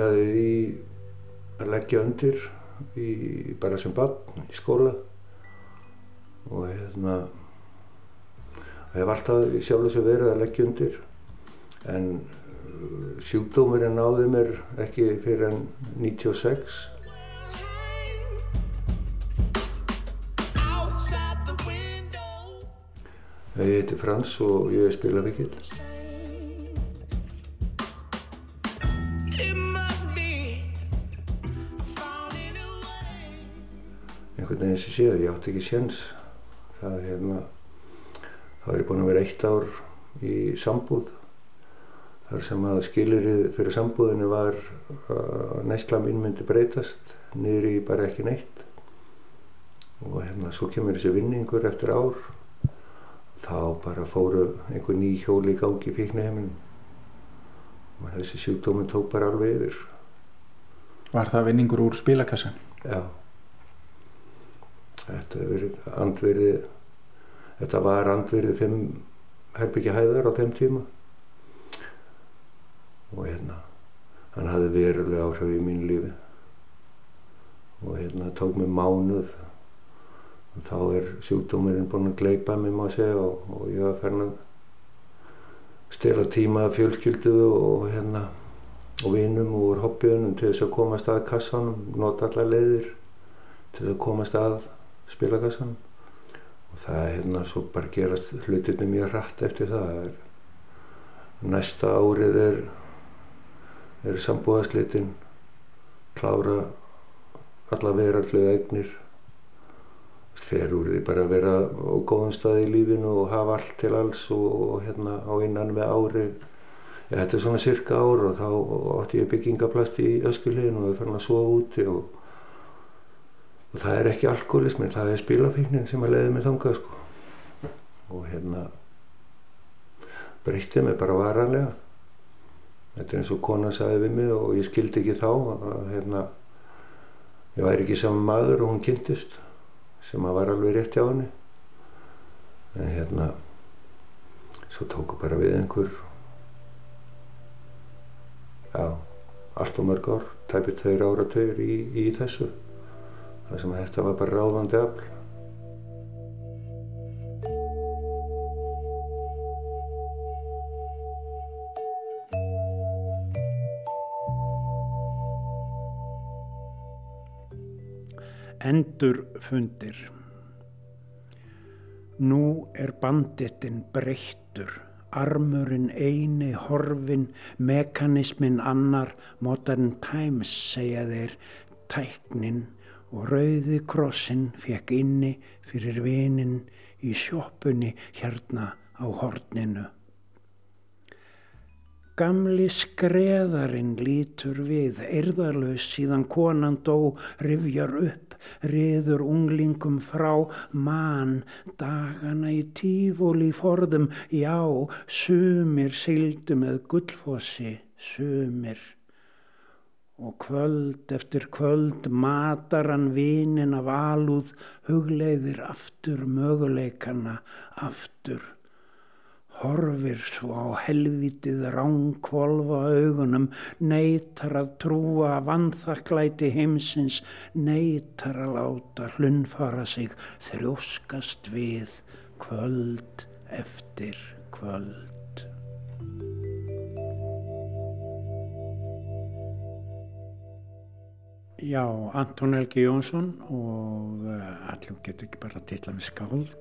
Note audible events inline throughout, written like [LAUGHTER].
byrjaði í að leggja undir í, bara sem bann í skóla. Og hérna hef alltaf sjálf þess að vera að leggja undir en uh, sjúkdómurinn náði mér ekki fyrir enn 96 Ég heiti Frans og ég er spilavíkill. Einhvern veginn sem séð, ég átti ekki séns. Það er hérna, þá er ég búinn að vera eitt ár í sambúð. Þar sem að skilirið fyrir sambúðinu var að neysla mín myndi breytast, niður í bara ekki neitt. Og hérna, svo kemur þessi vinningur eftir ár þá bara fóru einhver ný hjóli í gangi í fíknaheiminum og þessi sjúkdóminn tók bara alveg yfir. Var það vinningur úr spilakassan? Já. Þetta, andverði, þetta var andverði fimm herbyggja hæðar á þeim tíma. Og hérna, hann hafði verulega áhrif í mínu lífi. Og hérna tók mig mánuð. Og þá er sjúkdómurinn búinn að gleipa mig má segja og, og ég var færn að stela tíma fjölskyldu og hérna og vinum úr hobbyunum til þess að komast að kassanum, nota allar leiðir til þess að komast að spilakassanum og það er hérna svo bara gerast hlutirni mjög hratt eftir það. Er, næsta árið er er sambúðarslitin klára alla verallega eignir. Fer úr því bara að vera á góðum stað í lífinu og hafa allt til alls og, og hérna á innan með ári. Ja, þetta er svona cirka ár og þá átti ég byggingaplast í öskuleginu og það fann að sofa úti og, og það er ekki alkoholismin, það er spilafíknin sem að leiði mig þangað sko. Og hérna breyttið mig bara varanlega. Þetta er eins og kona sagði við mig og ég skildi ekki þá að hérna ég væri ekki saman maður og hún kynntist sem að var alveg rétt hjá henni. En hérna svo tóku bara við einhver já allt og mörg ár, tæpið tveir áratögur í, í þessu það sem þetta var bara ráðandi afl endurfundir. Nú er banditinn breyttur, armurinn eini horfin, mekanismin annar, modern times segja þeir, tæknin og rauði krossin fekk inni fyrir vinin í sjópunni hérna á horninu. Gamli skreðarinn lítur við, erðarlaus síðan konan dó, rivjar upp, riður unglingum frá, mann, dagana í tífóli forðum, já, sumir sildu með gullfossi, sumir. Og kvöld eftir kvöld matar hann vinin af alúð, hugleiðir aftur möguleikana, aftur horfir svo á helvitið ránkvolva augunum, neytar að trúa vannþaklæti heimsins, neytar að láta hlunfara sig, þrjóskast við kvöld eftir kvöld. Já, Anton Helgi Jónsson og uh, allir getur ekki bara að tilla með skáld.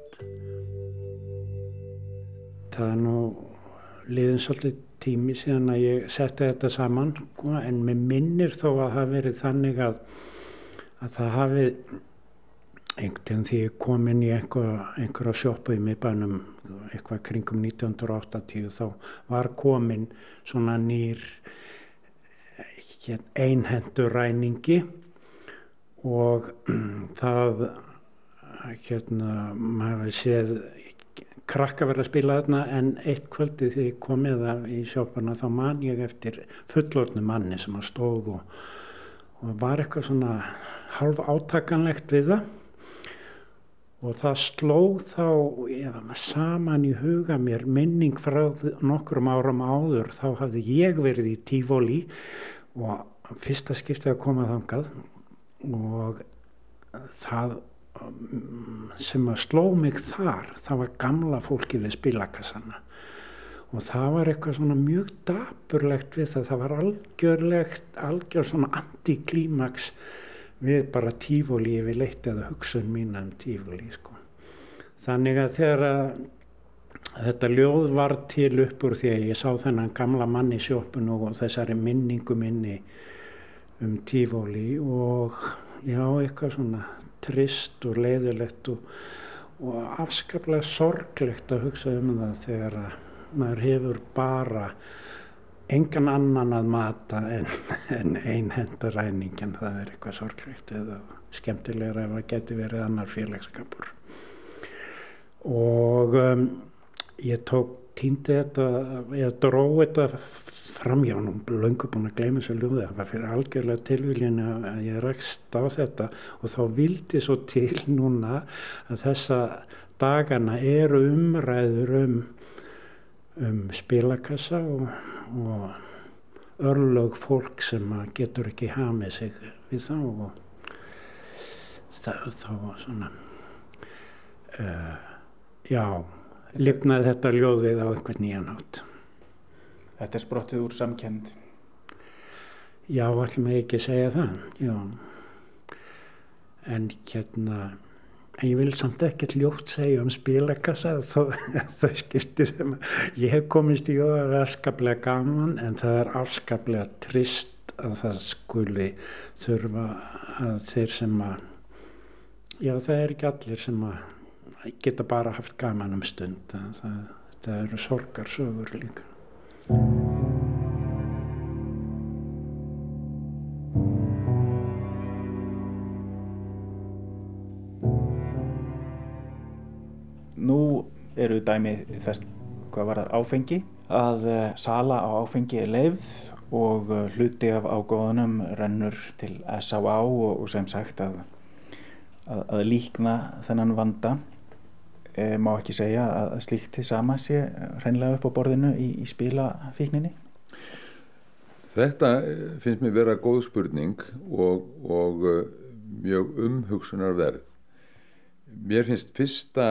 Það er nú liðin svolítið tími síðan að ég setti þetta saman sko, en mér minnir þó að það verið þannig að, að það hafi einhvern veginn því ég kom inn í einhverja sjópu í miðbænum eitthvað kringum 1980 þá var komin svona nýr einhendur ræningi og [CLEARS THROAT] það hérna maður séð krakka verið að spila þarna en eitt kvöldi þegar ég kom með það í sjóparna þá man ég eftir fullorðnu manni sem að stóð og, og var eitthvað svona halv átakanlegt við það. Og það slóð þá var maður saman í huga mér minning frá nokkrum áram áður þá hafði ég verið í tífóli og fyrsta skiptið að koma þangað og það sem að sló mig þar það var gamla fólki við spilakassana og það var eitthvað svona mjög daburlegt við það það var algjörlegt algjör svona antiklímaks við bara tífóli yfir leitt eða hugsun mína um tífóli sko. þannig að þegar að þetta ljóð var til upp úr því að ég sá þennan gamla mann í sjópun og þessari minningu minni um tífóli og já eitthvað svona trist og leiðilegt og, og afskaplega sorglegt að hugsa um það þegar að maður hefur bara engan annan að mata en, en einhenda ræningin það er eitthvað sorglegt eða skemmtilegra ef það geti verið annar félagskapur. Og um, ég tók týndi þetta, ég dróði þetta framhjá nú löngu búin að gleyma þessu ljóði. Það var fyrir algjörlega tilvílinu að ég rækst á þetta. Og þá vildi svo til núna að þessa dagana eru umræður um um spilakassa og, og örlög fólk sem getur ekki hamið sig við þá og það, þá svona uh, já lifnaði þetta ljóðið á einhvern nýjan átt Þetta er sprottið úr samkend Já, ætlum ég ekki segja það já. En hérna en ég vil samt ekkert ljótt segja um spilakassa [LAUGHS] þau skipti sem ég hef komist í og það er afskaplega gaman en það er afskaplega trist að það skuli þurfa að þeir sem að já það er ekki allir sem að geta bara haft gaman um stund það, það eru sorgarsögur líka Nú eru dæmi þess hvað var það áfengi að uh, sala á áfengi er leifð og uh, hluti af ágóðunum rennur til S.A.A. og sem sagt að, að, að líkna þennan vanda e, má ekki segja að, slíkt til sama sé hreinlega upp á borðinu í, í spílafíkninni? Þetta finnst mér vera góð spurning og, og uh, mjög umhugsunarverð. Mér finnst fyrsta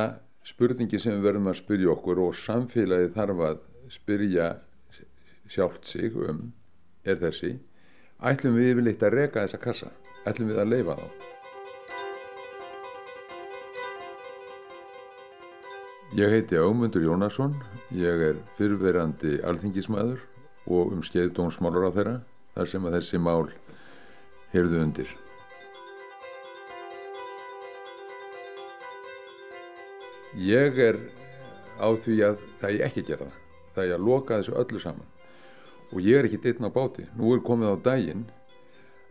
spurningi sem við verðum að spyrja okkur og samfélagi þarf að spyrja sjálft sig um er þessi ætlum við yfirleitt að reka þessa kassa ætlum við að leifa þá Ég heiti Ámundur Jónasson ég er fyrrverandi alþingismæður og um skeið dómsmálur á þeirra þar sem að þessi mál heyrðu undir Ég er á því að það er ekki að gera það. Það er að loka þessu öllu saman. Og ég er ekki dittn á báti. Nú er komið á daginn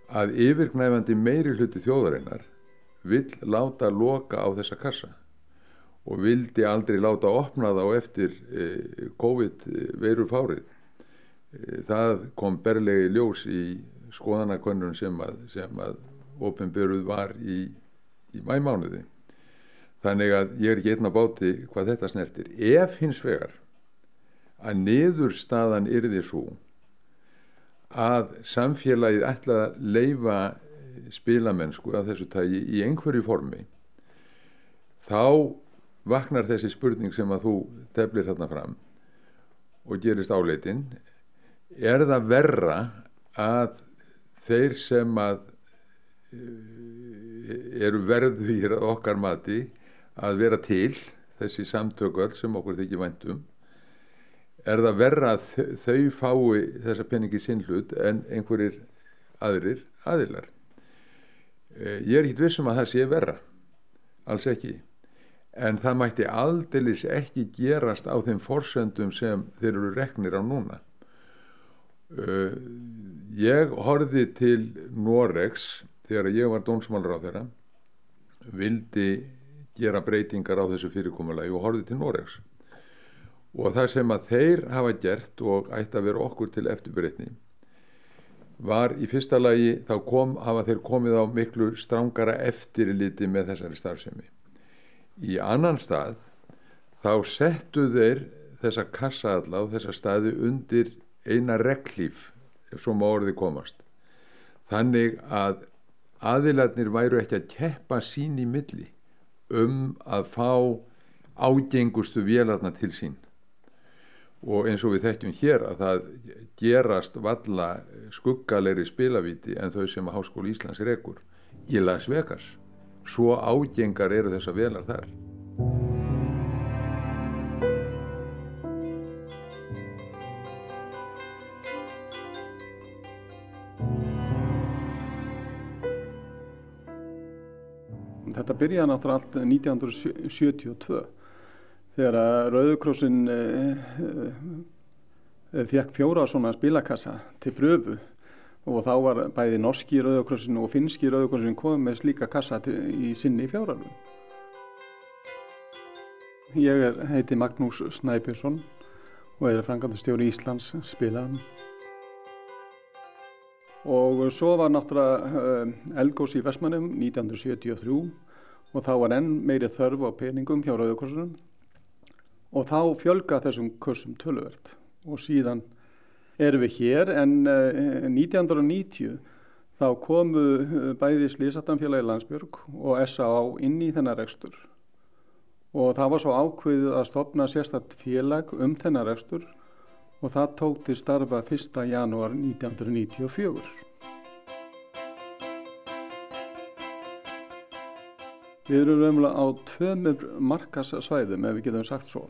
að yfirgnæfandi meiri hluti þjóðarinnar vill láta loka á þessa kassa og vildi aldrei láta opna þá eftir eh, COVID-veiru fárið. Eh, það kom berlegi ljós í skoðanakönnun sem að, að ofinböruð var í, í mæmánuði þannig að ég er ekki einn á báti hvað þetta snertir ef hins vegar að niðurstaðan yrði svo að samfélagið ætla að leifa spilamennsku af þessu tægi í einhverju formi þá vaknar þessi spurning sem að þú teflir þarna fram og gerist áleitin. Er það verra að þeir sem að eh, eru verðvír okkar mati að vera til þessi samtökuöld sem okkur þykir væntum er það verra að þau fái þessa peningi sinn hlut en einhverjir aðrir aðilar? Eh, ég er ekkit vissum að það sé verra. Alls ekki en það mætti aldeilis ekki gerast á þeim forsöndum sem þeir eru reknir á núna. Eh, ég horfi til Noregs þegar ég var dónsmálur á þeirra vildi gera breytingar á þessu fyrirkomulagi og horfið til Noregs. Og það sem að þeir hafa gert og ætti að vera okkur til eftirbreytni var í fyrsta lagi þá kom, hafa þeir komið á miklu strángara eftirliti með þessari starfsemi í annan stað þá settu þeir þessa kassa alla á þessa staði undir eina reglíf ef svo má orðið komast. Þannig að aðilarnir væru ekki að keppa sín í milli um að fá ágengustu vélarna til sín. Og eins og við þekkjum hér að það gerast valla skuggalegri spilavíti en þau sem að Háskóli Íslands rekur í Las Vegas svo ágengar eru þessa velar þar. Þetta byrjaði náttúrulega allt 1972 þegar að Rauðukrossin eh, eh, fekk fjóra svona spilakassa til pröfu og þá var bæði norski Rauðukrossin og finski Rauðukrossin komið með slíka kassa til, í sinni fjáralun. Ég er, heiti Magnús Snæbjörnsson og er frangandastjóri Íslands spilaðan. Og svo var náttúrulega uh, Elgós í Vestmannum 1973 og þá var enn meiri þörf á peningum hjá Rauðukrossunum og þá fjölga þessum kursum tölvöld og síðan erum við hér en uh, 1990 þá komu uh, bæði Slísatanfélagi Landsbjörg og S.A.A. inn í þennar rekstur og það var svo ákveðið að stopna sérstætt félag um þennar rekstur og það tók til starfa 1. janúar 1994. Við erum raunverulega á tvömur markasvæðum ef við getum sagt svo.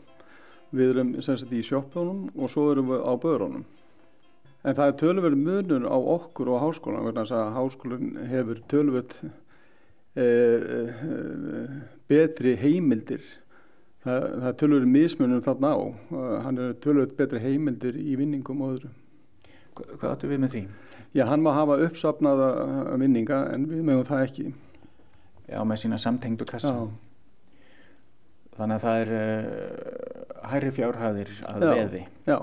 Við erum sagt, í sjóppunum og svo erum við á börunum. En það er tölverð munur á okkur og háskólan þess að háskólan hefur tölverð e, e, betri heimildir. Það, það tölur mismunum þarna á. Hann er tölur betri heimildir í vinningum og öðru. Hvað áttu við með því? Já, hann má hafa uppsafnaða vinninga en við mögum það ekki. Já, með sína samtengdu kassa. Já, Þannig að það er uh, hærri fjárhæðir að Já. veði. já,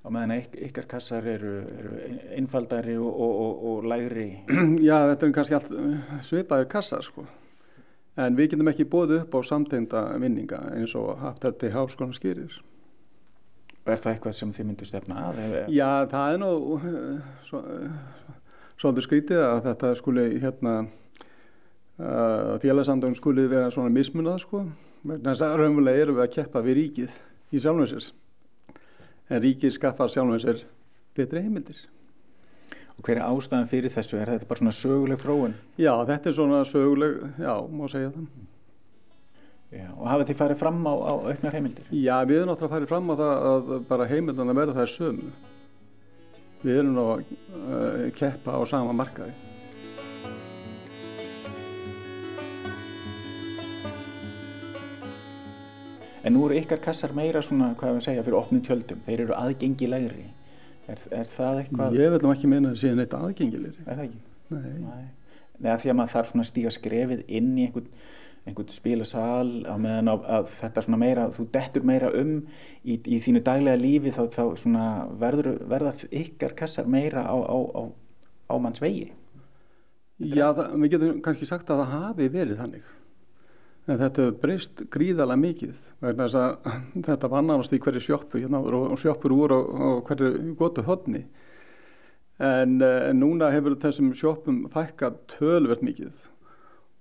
og meðan yk ykkar kassar eru, eru einfaldari og, og, og, og lægri. [CLEARS THROAT] Já, þetta er kannski allt uh, svipaðir kassar sko. En við getum ekki bóðið upp á samtengda vinninga eins og haft þetta í háskólan skýrir Er það eitthvað sem þið myndu stefna að? Já, það er nú svo, uh, svolítið skrítið að þetta skuli hérna uh, félagsamdögum skuli vera svona mismunað sko. Þess að raunverulega erum við að keppa við ríkið í sjálfum sér en ríkið skaffar sjálfum sér betri heimildir. Og hver er ástæðan fyrir þessu? Er þetta bara svona söguleg þróun? Já, þetta er svona söguleg, já, má segja það. Já, og hafið þið farið fram á, á auknar heimildir? Já, við erum náttúrulega farið fram á það að bara heimildana verða það sömu. Við erum nú að uh, keppa á sama markaði. En nú eru ykkar kassar meira svona, hvað við segja, fyrir opnum tjöldum. Þeir eru aðgengilegri. Er, er það eitthvað? Ég vil nú ekki meina að séu neitt aðgengilegri. Er það ekki? Nei. Nei. Nei, að því að maður þarf svona að stíga skrefið inn í einhvern, einhvern spilasal á meðan að, að þetta svona meira, þú dettur meira um í, í þínu daglega lífi þá, þá svona verður, verða ykkar kassar meira á, á, á, á manns vegi. Já, við getum kannski sagt að það hafi verið þannig. En þetta hefur breyst gríðarlega mikið vegna þess að þetta var annars í hverju sjoppu hérna áður og, úr og, og hverju gotu hodni. En, eh, en núna hefur þessum sjoppum fækkað tölvert mikið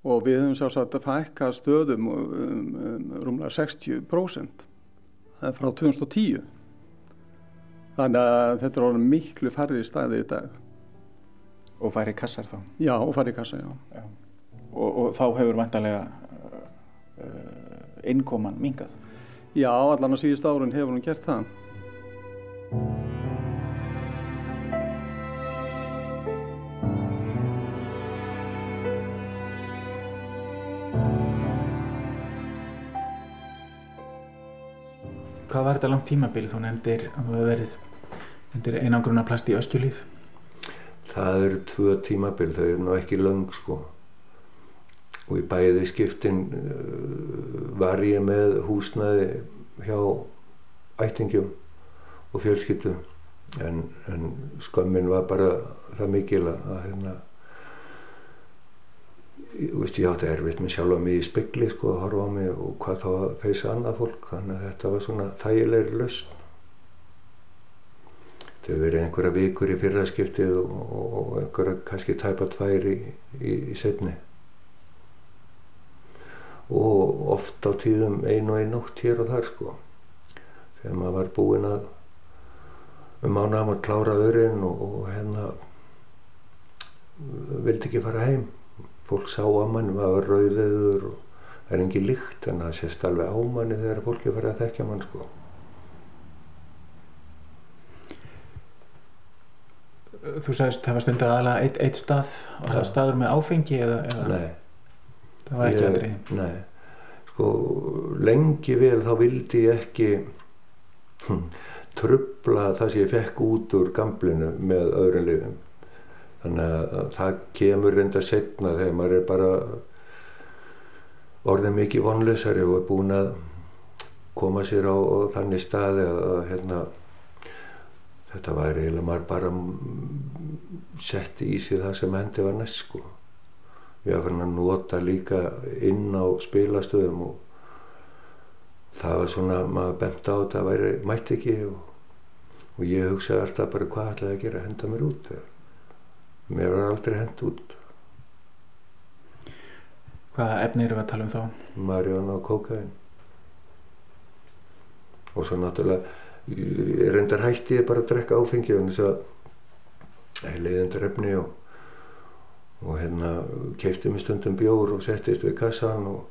og við höfum sjálfsagt að fækka stöðum um, um, rúmlega 60% Það er frá 2010. Þannig að þetta er orðin miklu færri staði í dag. Og færi kassar þá. Já, og færri kassa, já. Já. Og, og þá hefur vantarlega innkoman mingað. Já, allan á síðust árun hefur hún gert það. Hvað var þetta langt tímabil? Þú nefndir að þú hefur verið undir einangruna plast í öskjulíð. Það eru tvö tímabil, þau eru nú ekki löng sko. Og í bæði skiptin uh, var ég með húsnæði hjá ættingjum og fjölskyldu. En, en skömmin var bara það mikil að, hérna, ég, veist, ég átti erfitt með sjálfa mig í spekli sko að horfa á mig og hvað þá að feysa annað fólk. Þannig að þetta var svona þægilegri lausn. hefur verið einhverja vikur í fyrraskiptið og, og einhverja kannski tæpa tvær í, í, í setni og oft á tíðum ein og ein nótt hér og þar sko. Þegar maður var búinn að um mánuðum að klára öðrin og, og hérna vildi ekki fara heim. Fólk sá að mann, maður var rauðiður og það er engi líkt en það sést alveg á manni þegar fólki farið að þekkja mann sko. Þú sagðist það var stundu aðalega eitt, eitt stað og það staður með áfengi eða, eða? Nei, það var ekki aldrei Nei, sko lengi vel þá vildi ég ekki hm, trubla það sem ég fekk út úr gamblinu með öðrum liðum. Þannig að það kemur reynda setna þegar maður er bara orðið mikið vonleysari og er búinn að koma sér á, á þannig staði að, að hérna þetta væri eiginlega maður bara setti í sig það sem hendi var næst sko við að fyrir að nota líka inn á spilastöðum og það var svona, maður bent á að það væri, mætti ekki og, og ég hugsaði alltaf bara hvað ætlaði að gera, henda mér út mér var aldrei hend út. Hvaða efni eru við að tala um þá? Marjón og kókain og svo náttúrulega ég reyndar hætti ég bara að drekka áfengi og þess að ég leiði undir efni og, og hérna keipti mig stundum bjór og settist við kassan og,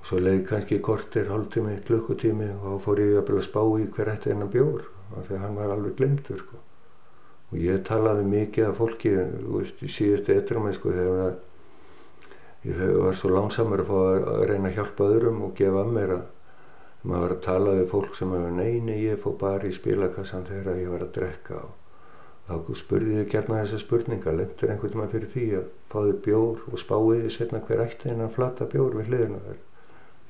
og svo leiði kannski kortir, hálftími, klukkutími og þá fór ég að spá í hver eftir hennar bjór af því að hann var alveg glimtur sko. og ég talaði mikið af fólki veist, í síðustu etrum sko, þegar ég var svo langsamur að að reyna að hjálpa öðrum og gefa að mér að maður var að tala við fólk sem hefur neini ég fór bara í spilakassan þegar ég var að drekka og þá spurði ég gerna þessa spurninga lendur einhvern veginn fyrir því að fáðu bjór og spáði setna hver ætti hennar flata bjór við hliðina þér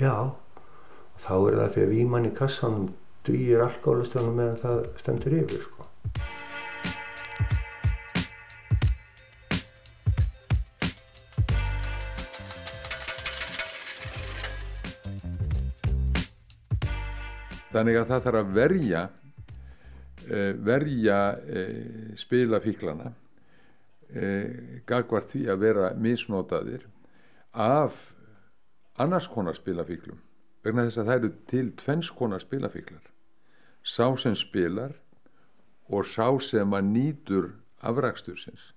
já og þá er það fyrir að víman í kassanum dýr alkoholistunum meðan það stendur yfir sko. Þannig að það þarf að verja verja uh, spilafíklana uh, gagvart því að vera misnotaðir af annars konar spilafíklum vegna þess að það eru til tvenns konar spilafíklar sá sem spilar og sá sem að nýtur afrakstursins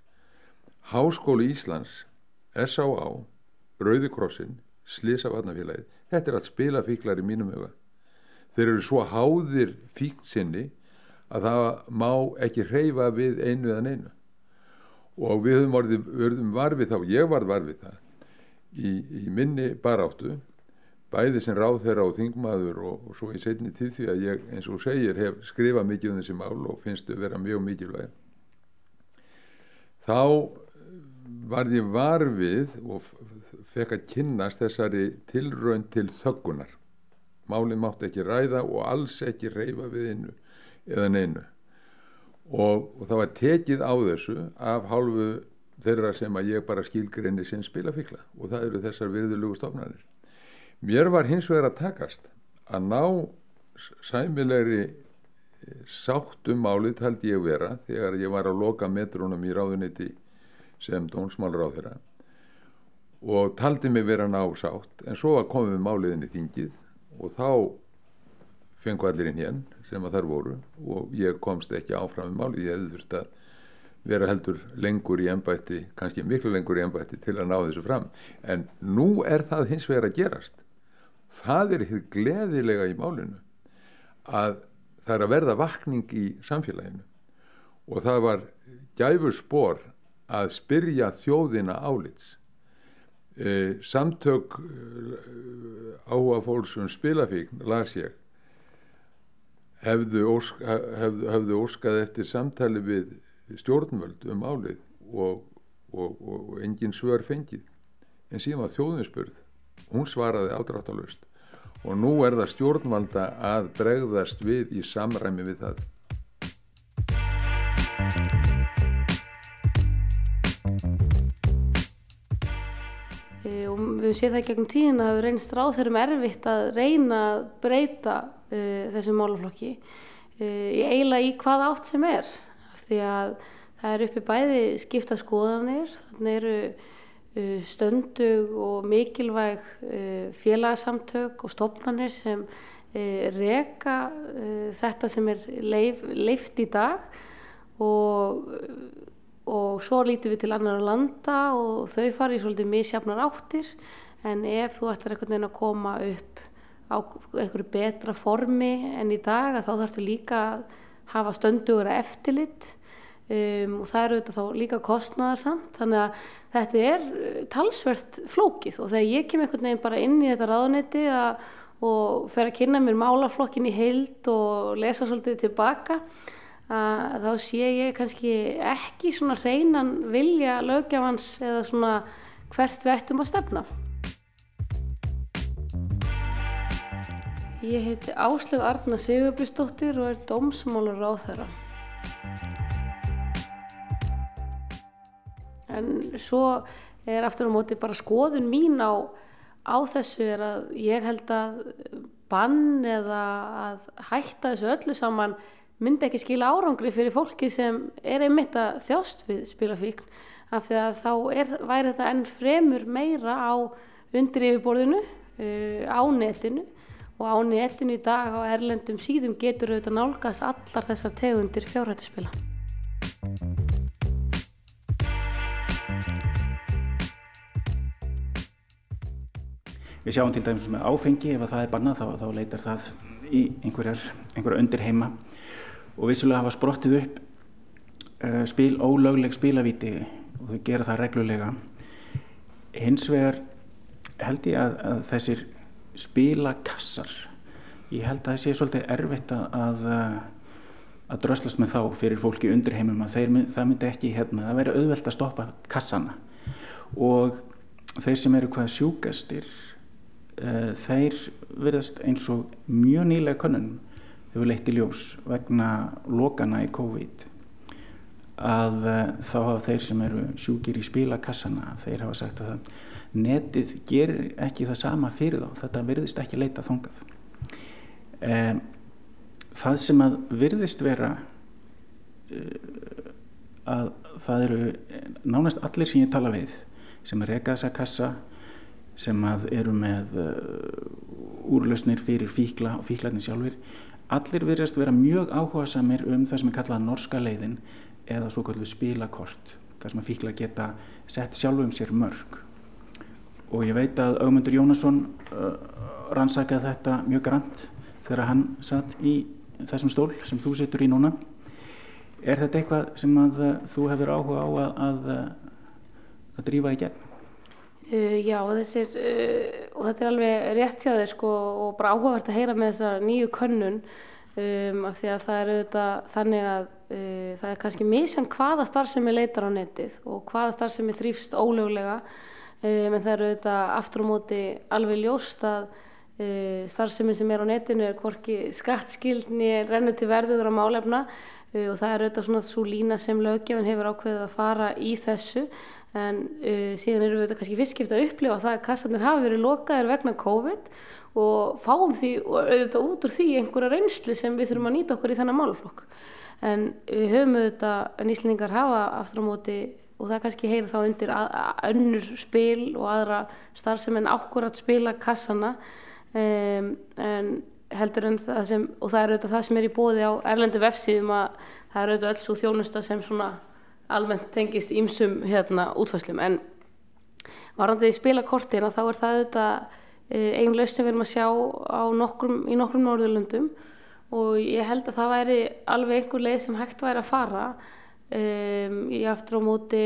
Háskóli Íslands S.A.A. Rauðikrossin Slisavatnafélagið þetta er allt spilafíklar í mínum huga þeir eru svo háðir fíkt sinni að það má ekki hreyfa við einu eða neinu. Og við höfum orðið, verðum varfið þá, ég varð varfið það í, í minni baráttu bæði sem ráð þeirra á þingmaður og, og svo í setni tíð því að ég eins og segir hef skrifað mikið um þessi mál og finnst þau vera mjög mikilvæg. Þá varð ég varfið og fekk að kynnast þessari tilraun til þöggunar. Málið mátt ekki ræða og alls ekki reyfa við innu eða neinu. Og, og það var tekið á þessu af hálfu þeirra sem að ég bara skilgrinni sinn spilafíkla og það eru þessar virðulugu stofnarnir mér var hins vegar að takast að ná sæmilegri sátt um málið taldi ég vera þegar ég var að loka metrunum í ráðuniti sem dónsmálur á þeirra og taldi mig vera ná sátt en svo að komið máliðin í þingið og þá fengu allir inn hér sem að þar voru og ég komst ekki áfram í máli, ég hefði þurft að vera heldur lengur í ennbætti kannski miklu lengur í ennbætti til að ná þessu fram. En nú er það hins vegar að gerast. Það er hitt gleðilega í málinu að það er að verða vakning í samfélaginu. Og það var gæfur spór að spyrja þjóðina álits. E, samtök e, áhuga fólks um spilafíkn las ég hefðu, ósk, hefðu, hefðu óskað eftir samtali við stjórnvöld um álið og, og, og, og engin svör fengið. En síðan var þjóðinspurð hún svaraði ádráttalust og nú er það stjórnvalda að bregðast við í samræmi við það við séum það gegnum tíðin að það hefur reynst ráð þeirrum erfitt að reyna að breyta uh, þessum málaflokki í eiginlega í hvað átt sem er. Því að það er uppi bæði skipta skoðanir þannig eru uh, stöndug og mikilvæg uh, félagsamtök og stopnarnir sem uh, reka þetta sem er leif, leift í dag og, og svo lítum við til annar landa og þau fari í svolítið misjafnar áttir. En ef þú ætlar einhvern veginn að koma upp á einhverju betra formi en í dag þá þarfstu líka að hafa stöndugur eftirlitt um, og það eru þetta þá líka kostnaðarsamt þannig að þetta er uh, talsvert flókið. Og þegar ég kem einhvern veginn bara inn í þetta ráðnetti og fer að kynna mér málaflokkin í heild og lesa svolítið tilbaka að þá sé ég kannski ekki svona hreinan vilja lögjafans eða svona hvert við ættum að stefna. Ég heiti Áslög Arna Sigurbjörnsdóttir og er dómsmálur á þeirra. En svo er aftur á móti bara skoðun mín á, á þessu er að ég held að bann eða að hætta þessu öllu saman myndi ekki skila árangri fyrir fólki sem er einmitt að þjást við spilafíkn af því að þá er, væri þetta enn fremur meira á undir yfirborðinu, uh, á netinu og á netinu í dag á erlendum síðum getur auðvitað nálgast allar þessar tegundir fjárhættuspila. Við sjáum til dæmis með áfengi ef það er bannað þá, þá leitar það í einhverjar, einhverjar undir heima og vissulega hafa sprottið upp uh, spil, ólögleg spilavíti og þau gera það reglulega. Hins vegar held ég að, að þessir spilakassar ég held að það sé svolítið erfitt að að dröslast með þá fyrir fólki undir heimum að þeir, það myndi ekki hérna, það væri auðvelt að stoppa kassana og þeir sem eru hvað sjúkastir uh, þeir verðast eins og mjög nýlega konunum hefur leitt í ljós vegna lokana í COVID að uh, þá hafa þeir sem eru sjúkir í spilakassana þeir hafa sagt að það netið gerir ekki það sama fyrir þá þetta virðist ekki leita þongað um, það sem að virðist vera uh, að það eru nánast allir sem ég tala við sem er reyka þessa kassa sem að eru með uh, úrlausnir fyrir fíkla og fíklarnir sjálfur allir virðast vera mjög áhuga samir um það sem er kallað norska leiðin eða svo kallu spilakort þar sem að fíkla geta sett sjálfum sér mörg og ég veit að Augmundur Jónasson uh, rannsakaði þetta mjög grannt þegar hann satt í þessum stól sem þú situr í núna er þetta eitthvað sem að uh, þú hefur áhuga á að að, að drífa í gegn? Uh, já, þessir, uh, og þetta er alveg rétt hjá þér sko, og bara áhugavert að heyra með þessa nýju könnun um, af því að það er auðvitað þannig að uh, það er kannski misjan hvaða starfsemi leitar á netið og hvaða starfsemi þrýfst ólöglega um, en það eru auðvitað aftur á móti alveg ljóst að starfsemi sem er á netinu er hvorki skattskildni rennu til verður á málefna og það er auðvitað svona svo lína sem löggefin hefur ákveðið að fara í þessu en uh, síðan eru við þetta kannski fyrstskipt að upplifa það að kassarnir hafi verið lokaðir vegna COVID og fáum því og auðvitað út úr því einhverja reynslu sem við þurfum að nýta okkur í þennan málflokk en við höfum auðvitað nýslingar hafa aftur á móti og það kannski heyrir þá undir að, að önnur spil og aðra starfsem en ákvörðat spila kassana um, en heldur en það sem og það er auðvitað það sem er í bóði á erlendu vefsíðum að það er auðvitað öll svo þjónusta sem svona almennt tengist ímsum hérna útfæslum en varandi í spilakortina þá er það auðvitað einn laust sem við erum að sjá nokkrum, í nokkrum norðurlöndum. Og ég held að það væri alveg einhver leið sem hægt væri að fara Um, ég aftur á móti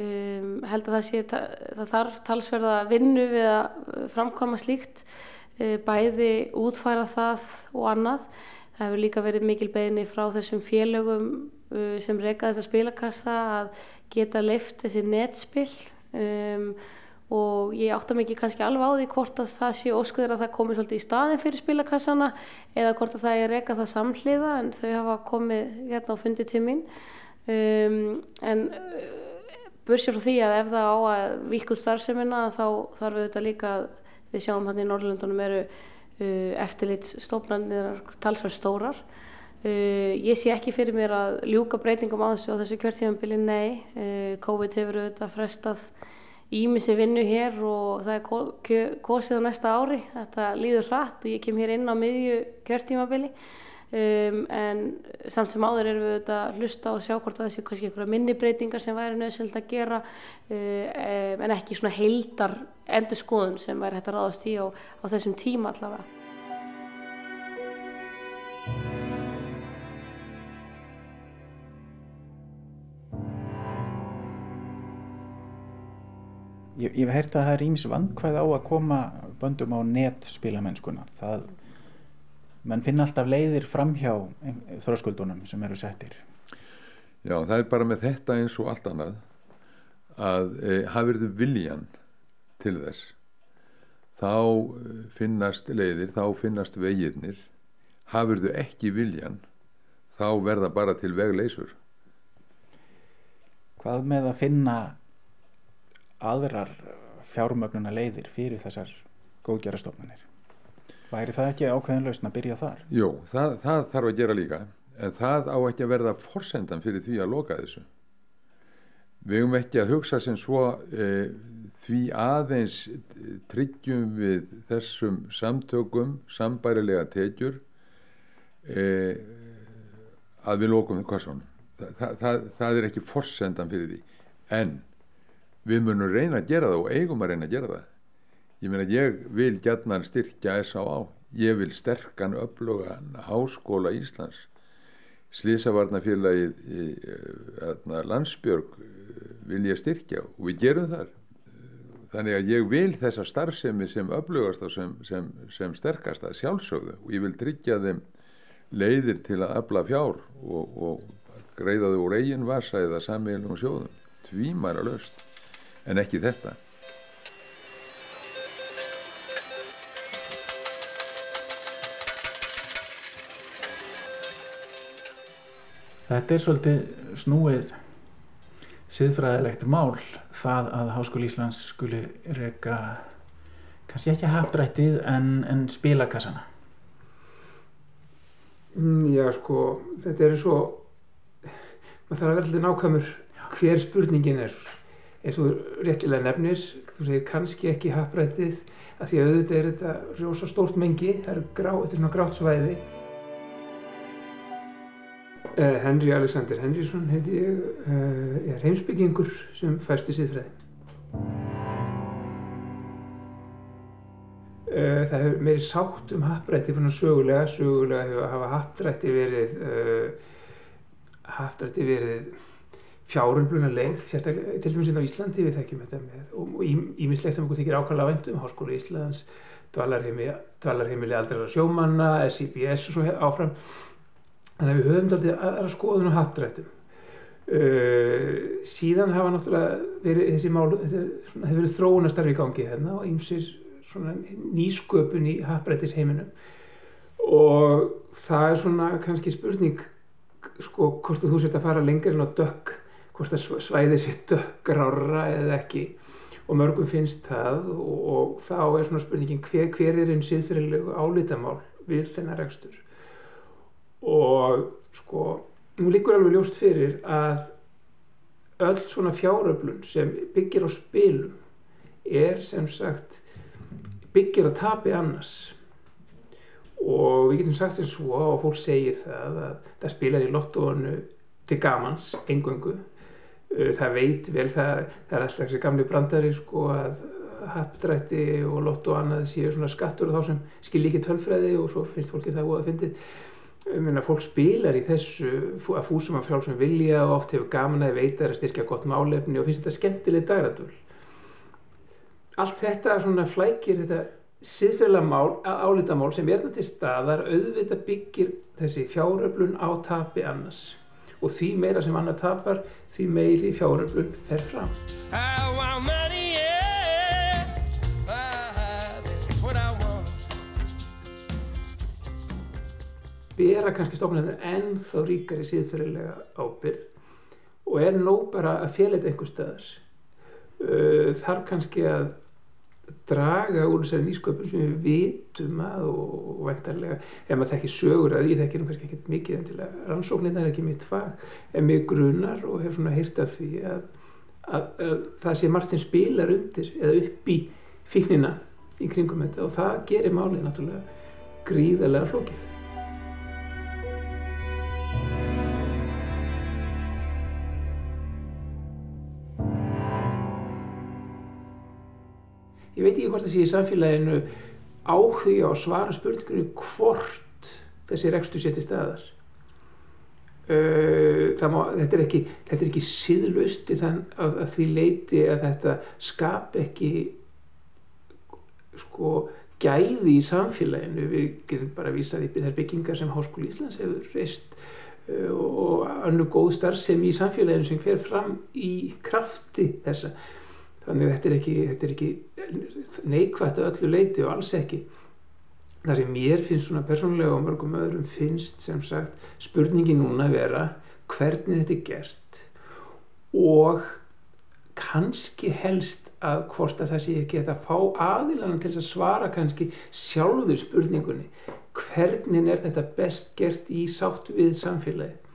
um, held að það sé það þarf talsverða vinnu við að framkvæma slíkt uh, bæði útfæra það og annað. Það hefur líka verið mikil beðinni frá þessum félögum sem reyka þessa spilakassa að geta leift þessi netspill um, og ég átta mikið kannski alveg á því hvort að það sé óskuður að það komi svolítið í staðin fyrir spilakassana eða hvort að það er reyka það samhliða en þau hafa komið hérna á fundi til mín. Um, en uh, bursið frá því að ef það á að vikur starfseminna þá þarf þetta líka við sjáum hann í Norrlundunum eru uh, eftirlitsstofnarnir talsverð stórar Uh, ég sé ekki fyrir mér að ljúka breytingum á þessu þessu kjörtímanbili nei. Uh, COVID hefur auðvitað frestað ímissi vinnu hér og það er kosið á næsta ári. Þetta líður hratt og ég kem hér inn á miðju kjörtímanbili. Um, en samt sem áður erum við auðvitað að hlusta og sjá hvort það sé kannski einhverja minni breytingar sem væri nöðsöld að gera um, en ekki svona heildar endur skoðun sem væri hægt að ráðast í á, á þessum tíma allavega. Ég, ég hef hert að það er ímis vandkvæð á að koma böndum á netspilamennskuna. Það, mann finna alltaf leiðir fram hjá þróskuldunum sem eru settir. Já, það er bara með þetta eins og allt annað að e, hafið þau viljan til þess þá e, finnast leiðir, þá finnast vegirnir hafið þau ekki viljan þá verða bara til vegleysur Hvað með að finna aðrar fjármögnuna leiðir fyrir þessar góðgerastofnunir. Væri það ekki ákveðin lausn að byrja þar? Jú, það, það þarf að gera líka en það á ekki að verða forsendan fyrir því að loka þessu. Við höfum ekki að hugsa sem svo e, því aðeins tryggjum við þessum samtökum sambærilega tekjur e, að við lokum hvað svona. Þa, það, það er ekki forsendan fyrir því en við munum reyna að gera það og eigum að reyna að gera það. Ég meina ég vil gætna styrkja S.A.A. ég vil sterkan öflugan háskóla Íslands. Slísavarnafélagið landsbjörg vil ég styrkja og við gerum þar. Þannig að ég vil þessa starfsemi sem öflugast og sem, sem, sem sterkast að sjálfsögðu. Og ég vil tryggja þeim leiðir til að afla fjár og, og greiða þau úr eigin vasa eða sammeilum sjóðum. Tvímara löst en ekki þetta. Þetta er svolítið snúið siðfræðilegt mál það að Háskóli Íslands skuli reyka kannski ekki hafdrættið en, en spilakassana. Mm, Já sko þetta er svo maður þarf að vera alltaf nákvæmur hver spurningin er eins og réttilega nefnir þú segir kannski ekki hafdrættið að því að auðvitað er þetta rosa stórt mengi það er, grá, þetta er svona grátt svæði Uh, Henry Alexander Henrysson heiti ég, uh, er heimsbyggingur sem fæst í siðfræði. Uh, það hefur meiri sátt um happdrætti fyrir sögulega, sögulega hefur hafa happdrætti verið, happdrætti verið fjárumbluna leið, sérstaklega til dæmis inn á Íslandi við þekkjum þetta með, og ímislegt sem okkur þykir ákvæmlega vendum, Háskóla Íslands, dvalarheimili aldrei sjómanna, SIBS og svo áfram Þannig að við höfum alltaf aðra skoðun og hattrættum. Uh, síðan hafa náttúrulega verið þessi mál, þetta hefur verið þróunastarfi í gangi þarna og ýmsir svona nýsköpun í hattrættis heiminum og það er svona kannski spurning sko hvort þú setja að fara lengur en á dökk, hvort það svæði sér dökkrára eða ekki. Og mörgum finnst það og, og þá er svona spurningin hver, hver er einn siðfyrirlegu álítamál við þennar rekstur? Og sko nú líkur alveg ljóst fyrir að öll svona fjáröflun sem byggir á spilum er sem sagt byggir á tapi annars. Og við getum sagt sem svo og fólk segir það að það spilar í lottónu til gamans engöngu það veit vel það, það er alltaf þessi gamli brandari sko að hapdrætti og lotto og annað séu svona skattur og þá sem skil ekki tölfræði og svo finnst fólki það óða að fyndið Minna, fólk spilar í þessu að fúsum af frálsum vilja og oft hefur gaman að veita að styrkja gott málefni og finnst þetta skemmtileg dagradul allt þetta svona flækir þetta siðfélagamál álitamál sem er þetta til staðar auðvitað byggir þessi fjáröflun á tapi annars og því meira sem annar tapar því meiri fjáröflun er fram. Bera kannski stofnarnir ennþá ríkari síðfyrirlega ábyrð og er nóg bara að félæta einhver staðar. Uh, þarf kannski að draga úr þessari nýsköpun sem við vitum að og, vendarlega ef maður þekkir sögur að ég þekkir um kannski ekkert mikið en til að rannsóknirna er ekki mitt fag en mig grunar og hef svona heyrt af því að, að, að það sé margt sem spilar undir eða upp í fíknina í kringum þetta og það gerir málið náttúrulega gríðarlega flókið. Ég veit ekki hvort það sé í samfélaginu áhuga á svara spurningunni hvort þessi rekstu séti staðar. Má, þetta er ekki, ekki síðlust þann að, að því leiti að þetta skap ekki sko gæði í samfélaginu við getum bara vísað í þær byggingar sem Háskóli Íslands hefur reist uh, og annu góð starf sem í samfélaginu sem fer fram í krafti þessa þannig þetta er ekki, þetta er ekki neikvægt að öllu leiti og alls ekki. Það sem mér finnst svona persónulega og mörgum öðrum finnst sem sagt spurningi núna vera hvernig þetta er gert og kannski helst að hvort að það sé ekki að fá aðilanum til að svara kannski sjálfur spurningunni. Hvernig er þetta best gert í sátt við samfélagi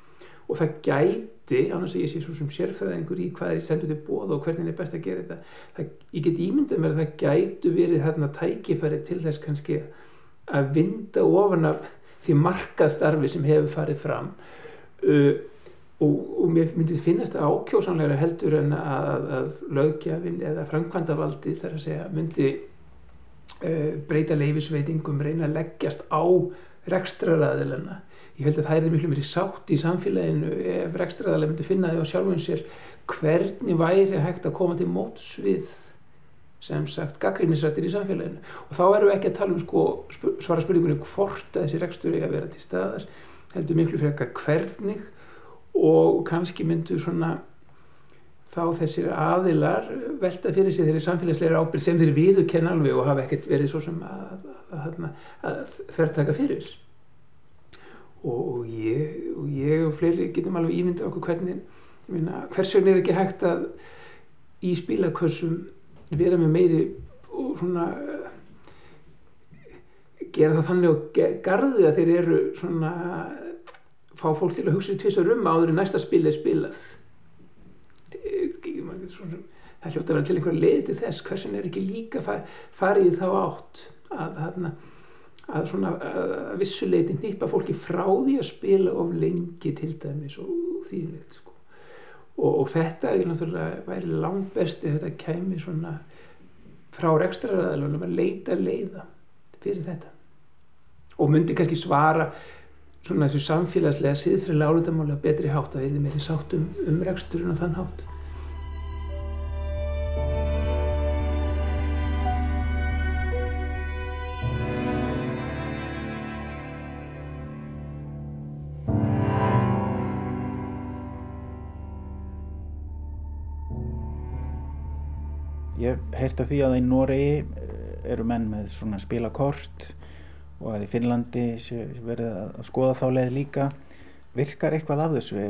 og það gæti, annars að ég sé svo sem sérfræðingur í hvað er stendur til bóð og hvernig er best að gera þetta það, ég get ímyndað mér að það gætu verið þarna tækifæri til þess kannski að vinda ofan af því markaðstarfi sem hefur farið fram. Uh, og, og mér myndi finnast það ákjósanlegra heldur en að, að lögjafinn eða framkvæmdavaldi þar að segja myndi uh, breyta leifisveitingum, reyna að leggjast á rekstraræðilina ég held að það er miklu mér í sátt í samfélaginu ef rekstraræðilega myndi finna því á sjálfum sér hvernig væri hægt að koma til móts við sem sagt gaggrínisrættir í samfélaginu. Og þá erum við ekki að tala um sko, svara spurningunni hvort að þessi rekstur er að vera til staðar heldur miklu eitthvað hvernig. Og kannski myndu svona þá þessir aðilar velta fyrir sig þeirri samfélagsleira ábyrg sem þeir viðukenn alveg og hafa ekkert verið svo sem að þvertaka fyrir og ég, og ég og fleiri getum alveg ímyndið okkur hvernig hvers vegna er ekki hægt að í spílakössum vera með meiri og svona gera það þannig og garði að þeir eru svona fá fólk til að hugsa í tvisar um áður en næsta spil er spilað. Það hljóta að vera til einhver leið til þess hversin er ekki líka farið þá átt að þarna að svona að vissuleiti nýpa fólki frá því að spila of lengi til dæmis og þýðilegt sko. og, og þetta er náttúrulega væri langt best ef þetta kemi svona frá rekstraræðalunum að leita leiða fyrir þetta og myndi kannski svara svona þessu samfélagslega siðfriðlega álutamála betri hátt að það er meiri sátt um, um reksturinn og þann hátt Ég heirt af því að í Noregi eh, eru menn með svona spilakort og að í Finnlandi verið að skoða þá leið líka. Virkar eitthvað af þessu?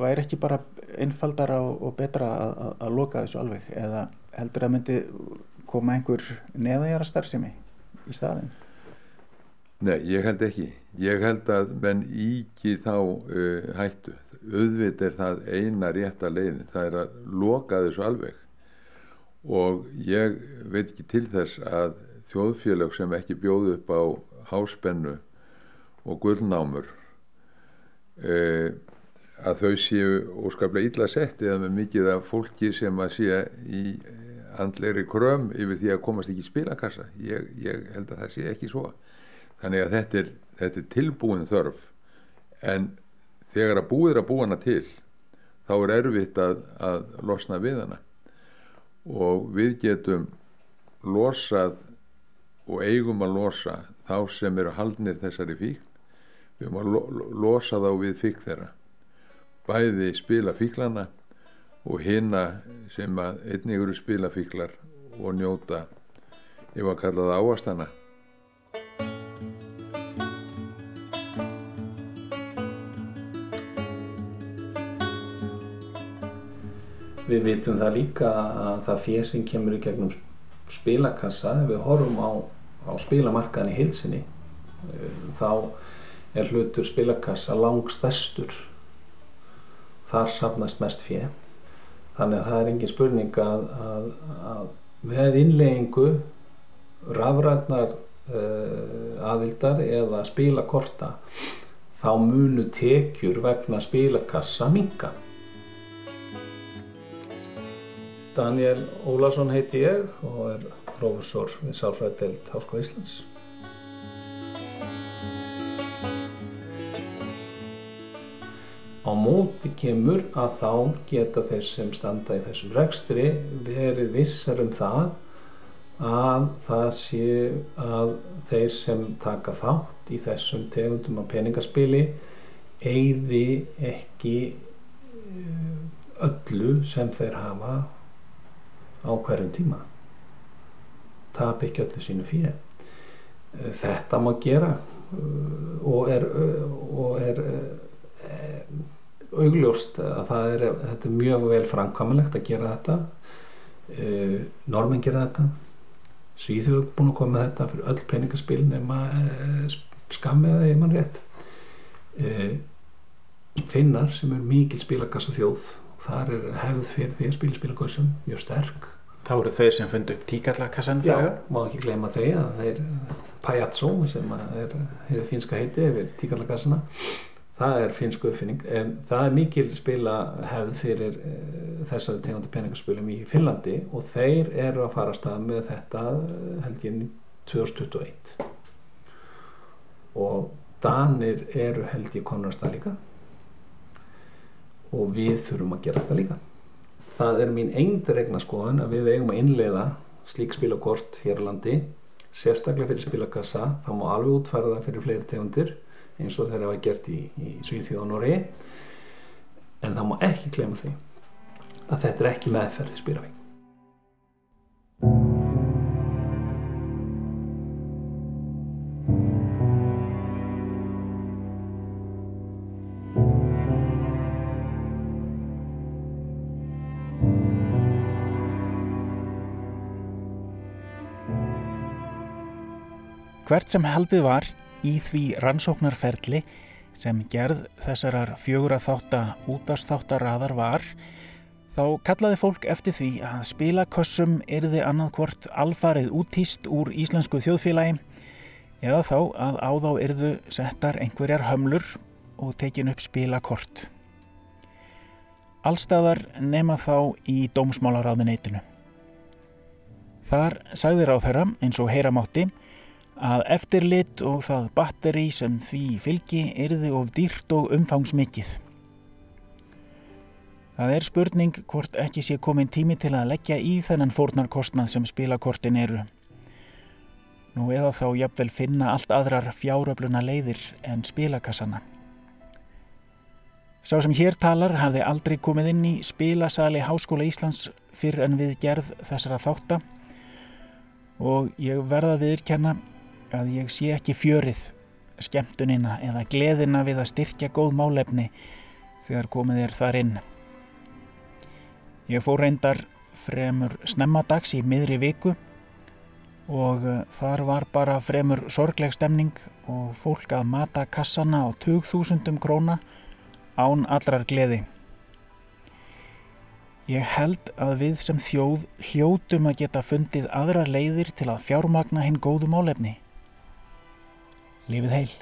Væri ekki bara einfaldara og betra að, að, að loka þessu alveg eða heldur að myndi koma einhver neðagjara starfsemi í staðin? Nei, ég held ekki. Ég held að menn íki þá uh, hættu. Auðvit er það eina rétta leiðin. Það er að loka þessu alveg og ég veit ekki til þess að þjóðfélag sem ekki bjóð upp á háspennu og gullnámur e, að þau séu óskaplega illa sett eða með mikið af fólki sem að sé í andleiri kröm yfir því að komast ekki í spilakassa. Ég, ég held að það sé ekki svo. Þannig að þetta er, þetta er tilbúin þörf. En þegar að búið er að búa hana til þá er erfitt að, að losna við hana og við getum losað og eigum að losa þá sem eru haldnir þessari fíkn. Við erum að lo losa þá við fíkn þeirra. Bæði spila fíklana og hinna sem að einnig eru spila fíklar og njóta ef að kalla það áastana Við vitum það líka að það fér sem kemur í gegnum spilakassa, ef við horfum á, á spilamarkaðin í hilsinni uh, þá er hlutur spilakassa langstærstur. Þar safnast mest fjö þannig að það er engin spurning að, að, að með innleggingu rafrætnar uh, aðildar eða spilakorta þá munu tekjur vegna spilakassa minga Daniel Ólason heiti ég og er professor við Sálfræðdelt Háskóla Íslands. Á móti kemur að þá geta þeir sem standa í þessum rekstri verið vissar um það að það sé að þeir sem taka þátt í þessum tegundum af peningaspili eigði ekki eh, öllu sem þeir hafa á hverjum tíma. Tap ekki öllu sínu fyrir þetta má gera eh, og er, og er augljóst að er, þetta er mjög vel framkvæmulegt að gera þetta. Normin gera þetta. Svíþjóð er búin að koma með þetta fyrir öll peningaspil nema skammiða ég mann rétt. Finnar sem er mikil spilakassa þjóð þar er hefð fyrir því að spila spilakassa mjög sterk. Þá eru þeir sem fundi upp tíkallakassan já, má ekki gleyma þeir að þeir Pajazzo sem er hefur finska heiti yfir tíkallakassana það er finsku uppfinning en það er mikil spila hefð fyrir uh, þessari tegundu peningaspilum í Finnlandi og þeir eru að fara að stað með þetta held ég 2021 og Danir eru held ég konar að stað líka og við þurfum að gera þetta líka. Það er mín eindregna skoðun að við eigum að innleiða slík spilakort hér á landi sérstaklega fyrir spilakassa. Þá má alveg útfæra það fyrir fleiri tegundir eins og þeir hafa gert í, í Svíþjóð og Noregi. En það má ekki klema því að þetta er ekki meðferð spilafing Hvert sem haldið var í því rannsóknarferli sem gerð þessarar fjögur að þátta útastáttarraðar var, þá kallaði fólk eftir því að spilakossum erði annað alfarið útýst úr íslensku þjóðfélagi eða þá að á þá erðu settar einhverjar hömlur og tekin upp spilakort. Allstaðar nema þá í dómsmálaráðineytinu. Þar sagði ráð þeirra eins og heyramátti að eftirlit og það batteri sem því fylgi erði of dýrt og umfangsmikið. Það er spurning hvort ekki sé komin tími til að leggja í þennan fórnarkostnað sem spilakortin eru. Nú eða þá jafnvel finna allt aðrar fjáröfluna leiðir en spilakassana. Sá sem hér talar hafði aldrei komið inn í spilasali Háskóla Íslands fyrr en við gerð þessara þáttar og ég verða viðurkenna að ég sé ekki fjörið, skemmtunina eða gleðina við að styrkja góð málefni þegar komið er þar inn. Ég fór reyndar fremur snemmadags í miðri viku og eh, þar var bara fremur sorgleg stemning og fólk að mata kassana á 20.000 króna án allrar gleði. Ég held að við sem þjóð hljótum að geta fundið aðra leiðir til að fjármagna hinn góðu málefni. Lifið heil!